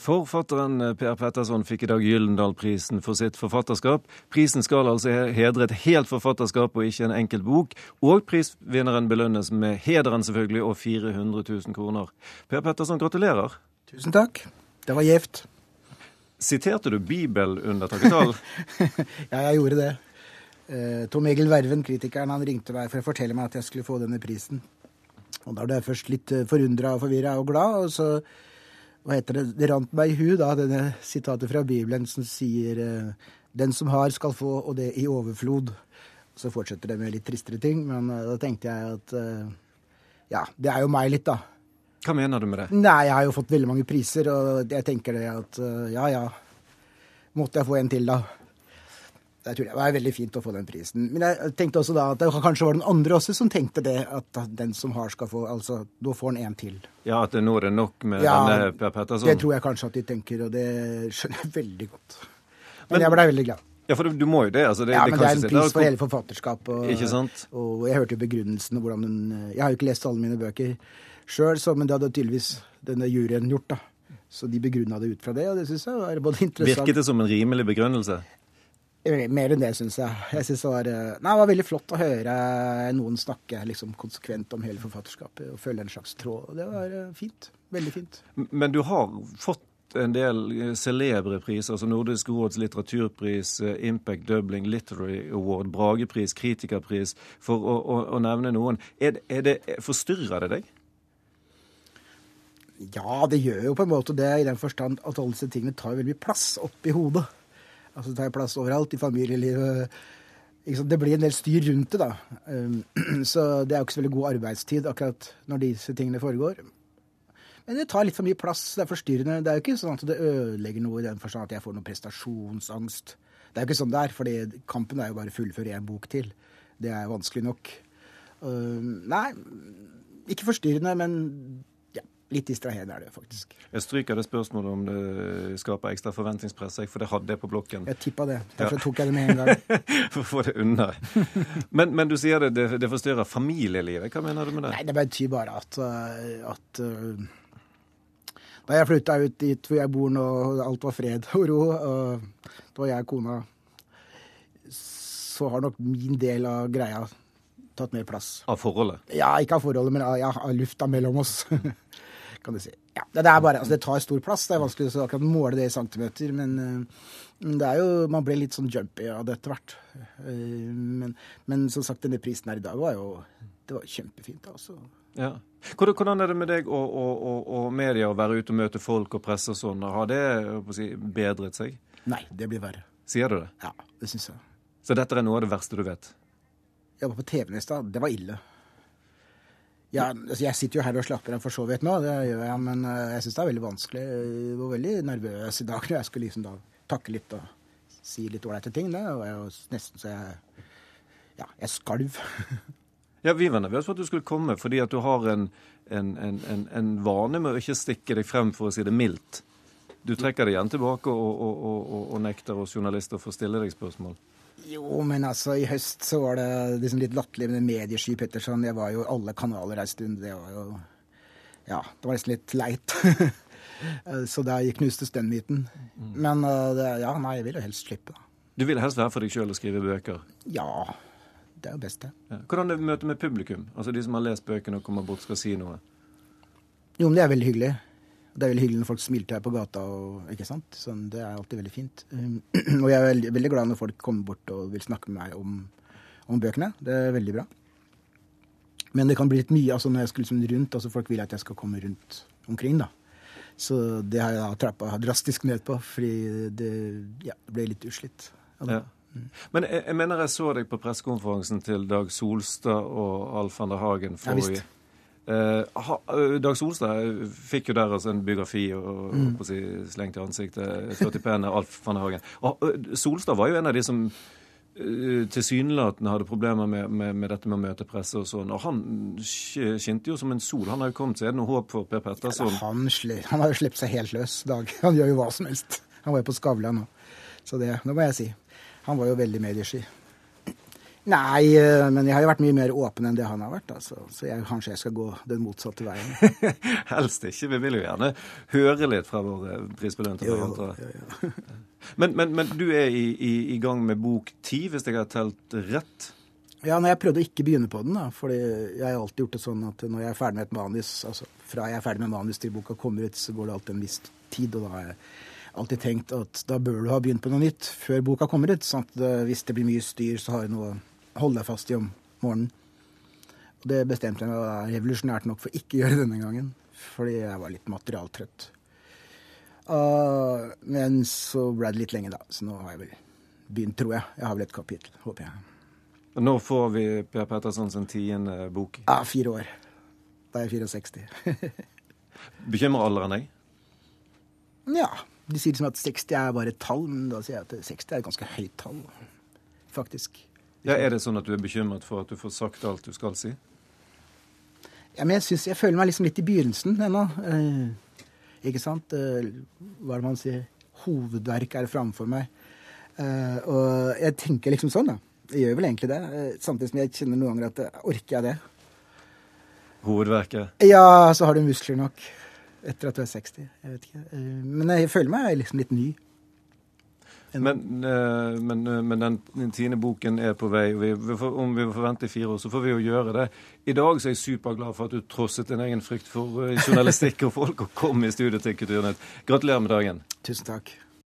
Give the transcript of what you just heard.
Forfatteren eh, Per Petterson fikk i dag Gyllendal-prisen for sitt forfatterskap. Prisen skal altså hedre et helt forfatterskap og ikke en enkelt bok. Og prisvinneren belønnes med hederen selvfølgelig og 400 000 kroner. Per Petterson, gratulerer. Tusen takk. Det var gjevt. Siterte du Bibel under takketall? ja, jeg gjorde det. Eh, Tom Egil Verven, kritikeren, han ringte meg for å fortelle meg at jeg skulle få denne prisen. Og da ble jeg først litt eh, forundra og forvirra og glad. og så hva heter det, det rant meg i hu, da, denne sitatet fra Bibelen som sier eh, Den som har, skal få, og det i overflod. Så fortsetter det med litt tristere ting, men uh, da tenkte jeg at uh, Ja, det er jo meg litt, da. Hva mener du med det? Nei, jeg har jo fått veldig mange priser, og jeg tenker det at ja ja, måtte jeg få en til, da. Det var veldig fint å få den prisen. Men jeg tenkte også da at det kanskje var den andre også som tenkte det, at den som har, skal få Altså, da får han en til. Ja, at nå er det nok med ja, denne Per Petterson? Det tror jeg kanskje at de tenker, og det skjønner jeg veldig godt. Men, men jeg blei veldig glad. Ja, for du må jo det. altså. Det, ja, det men det er en pris for hele forfatterskapet. Og, ikke sant? Og jeg hørte jo begrunnelsen og hvordan den Jeg har jo ikke lest alle mine bøker sjøl, men det hadde tydeligvis denne juryen gjort, da. Så de begrunna det ut fra det, og det syns jeg var både interessant Virket det som en rimelig begrunnelse? Mer enn det, syns jeg. Jeg synes det var, eh, nei, det var veldig flott å høre noen snakke liksom, konsekvent om hele forfatterskapet og følge en slags tråd. Det var eh, fint. Veldig fint. Men du har fått en del eh, celebre priser, som Nordisk råds litteraturpris, Impact Dublin Literary Award, Bragepris, Kritikerpris, for å, å, å nevne noen. Er, er det, forstyrrer det deg? Ja, det gjør jo på en måte det, i den forstand at alle disse tingene tar veldig mye plass oppi hodet. Altså det tar plass overalt i familielivet. Det blir en del styr rundt det, da. Um, så det er jo ikke så veldig god arbeidstid akkurat når disse tingene foregår. Men det tar litt for mye plass, det er forstyrrende. Det er jo ikke sånn at det ødelegger noe i den forstand at jeg får noe prestasjonsangst. Det er jo ikke sånn det er, for kampen er jo bare å fullføre én bok til. Det er vanskelig nok. Um, nei, ikke forstyrrende, men Litt distraherende er det faktisk. Jeg stryker det spørsmålet om det skaper ekstra forventningspress, for det hadde jeg på blokken. Jeg tippa det. Derfor ja. tok jeg det med en gang. for å få det unna. Men, men, du sier det, det, det, forstyrrer familielivet. Hva mener du med det? Nei, Det betyr bare at, at uh, da jeg flytta ut dit hvor jeg bor nå, og alt var fred og ro, og da var jeg og kona Så har nok min del av greia tatt mer plass. Av forholdet? Ja, ikke av forholdet, men av, ja, av lufta mellom oss. kan du si. Ja, det, er bare, altså, det tar stor plass. Det er vanskelig å akkurat måle det i centimeter. Men men det er jo, man blir litt sånn jumpy av det etter hvert. Uh, men, men, som sagt, denne prisen her i dag var jo det var kjempefint. altså. Ja. Hvordan er det med deg og, og, og, og, media å være ute og møte folk og presse og sånn? Har det si, bedret seg? Nei, det blir verre. Sier du det? Ja, det syns jeg. Så dette er noe av det verste du vet? Jeg var på TV-en i stad. Det var ille. Ja, altså jeg sitter jo her og slapper av for så vidt nå, det gjør jeg, men eh, jeg syns det er veldig vanskelig. Jeg var veldig nervøs i dag når jeg skulle liksom da takke litt og si litt ålreite ting. Det var jo nesten så jeg Ja, jeg skalv. ja, vi var nervøse for at du skulle komme, fordi at du har en, en, en, en, vane med å ikke stikke deg frem, for å si det mildt. Du trekker deg igjen tilbake og, og, og, og nekter oss journalister å få stille deg spørsmål. Jo, men altså, i høst så var det liksom litt latterlig med mediesky Petterson. Jeg var jo alle kanaler ei stund. Det var jo Ja, det var nesten litt leit. så da knustes den myten. Mm. Men det, ja, nei, jeg vil jo helst slippe, da. Du vil helst være for deg sjøl og skrive bøker? Ja. Det er jo best, det. Ja. Hvordan er møtet med publikum? Altså de som har lest bøkene og kommer bort, skal si noe? Jo, men det er veldig hyggelig. Det er veldig hyggelig når folk smiler til deg på gata. Og, ikke sant? Sånn, det er alltid veldig fint. Um, og jeg er veldig, veldig, glad når folk kommer bort og vil snakke med meg om, om, bøkene. Det er veldig bra. Men det kan bli litt mye altså når jeg skal liksom rundt. altså Folk vil at jeg skal komme rundt omkring. da. Så det har jeg trappa drastisk ned på, fordi det, ja, det ble litt uslitt. Ja. Men jeg, jeg, mener jeg så deg på pressekonferansen til Dag Solstad og Alf van der Hagen forrige, ja, Uh, Dag Solstad fikk jo der altså en biografi og, mm. si, slengt i ansiktet. 40 pene Alf van Hagen. Og, Solstad var jo en av de som tilsynelatende hadde problemer med, med, med, dette med å møte presse og sånn. Og han skinte jo som en sol. Han har jo kommet seg. Er det noe håp for Per Petterson? Ja, han, han, har jo sluppet seg helt løs, Dag. Han gjør jo hva som helst. Han var jo på Skavlan nå. Så det, det må jeg si. Han var jo veldig mediesky. Nei, eh, men jeg har jo vært mye mer åpen enn det han har vært. Altså. Så jeg, kanskje jeg skal gå den motsatte veien. Helst ikke. Vi vil jo gjerne høre litt fra våre prisbelønte forfattere. men, men, men, du er i, i, i, gang med bok ti, hvis jeg har telt rett? Ja, når jeg prøvde å ikke begynne på den, da. fordi jeg har alltid gjort det sånn at når jeg er ferdig med et manus, altså fra jeg er ferdig med manus til boka kommer ut, så går det alltid en viss tid. og da har jeg alltid tenkt at da bør du ha begynt på noe nytt før boka kommer ut. sånn at hvis det blir mye styr, så har du noe å holde deg fast i om morgenen. Og det bestemte jeg meg revolusjonært nok for ikke å gjøre denne gangen. Fordi jeg var litt materialtrøtt. Uh, men så ble det litt lenge, da. Så nå har jeg vel begynt, tror jeg. Jeg har vel et kapittel, håper jeg. Når får vi Per Petterson sin tiende bok? Ja, fire år. Da er jeg 64. Bekymrer alderen deg? Ja. De sier liksom at 60 er bare et tall, men da sier jeg at 60 er et ganske høyt tall, faktisk. Ja, Er det sånn at du er bekymret for at du får sagt alt du skal si? Ja, men jeg, synes, jeg føler meg liksom litt i begynnelsen ennå. Eh, ikke sant? Eh, hva er det man sier? Hovedverk er framfor meg. Eh, og jeg tenker liksom sånn, da. Jeg gjør vel egentlig det. Eh, samtidig som jeg kjenner noen ganger at eh, orker jeg det? Hovedverket? Ja, så har du muskler nok. Etter at du er 60. Jeg vet ikke. Eh, men jeg føler meg liksom litt ny. Men, eh, men, eh, men, den tiende boken er på vei. og vi, Om vi får vente i fire år, så får vi jo gjøre det. I dag så er jeg superglad for at du trosset din egen frykt for journalistikk og folk og kom i studio til Kulturnytt. Gratulerer med dagen. Tusen takk.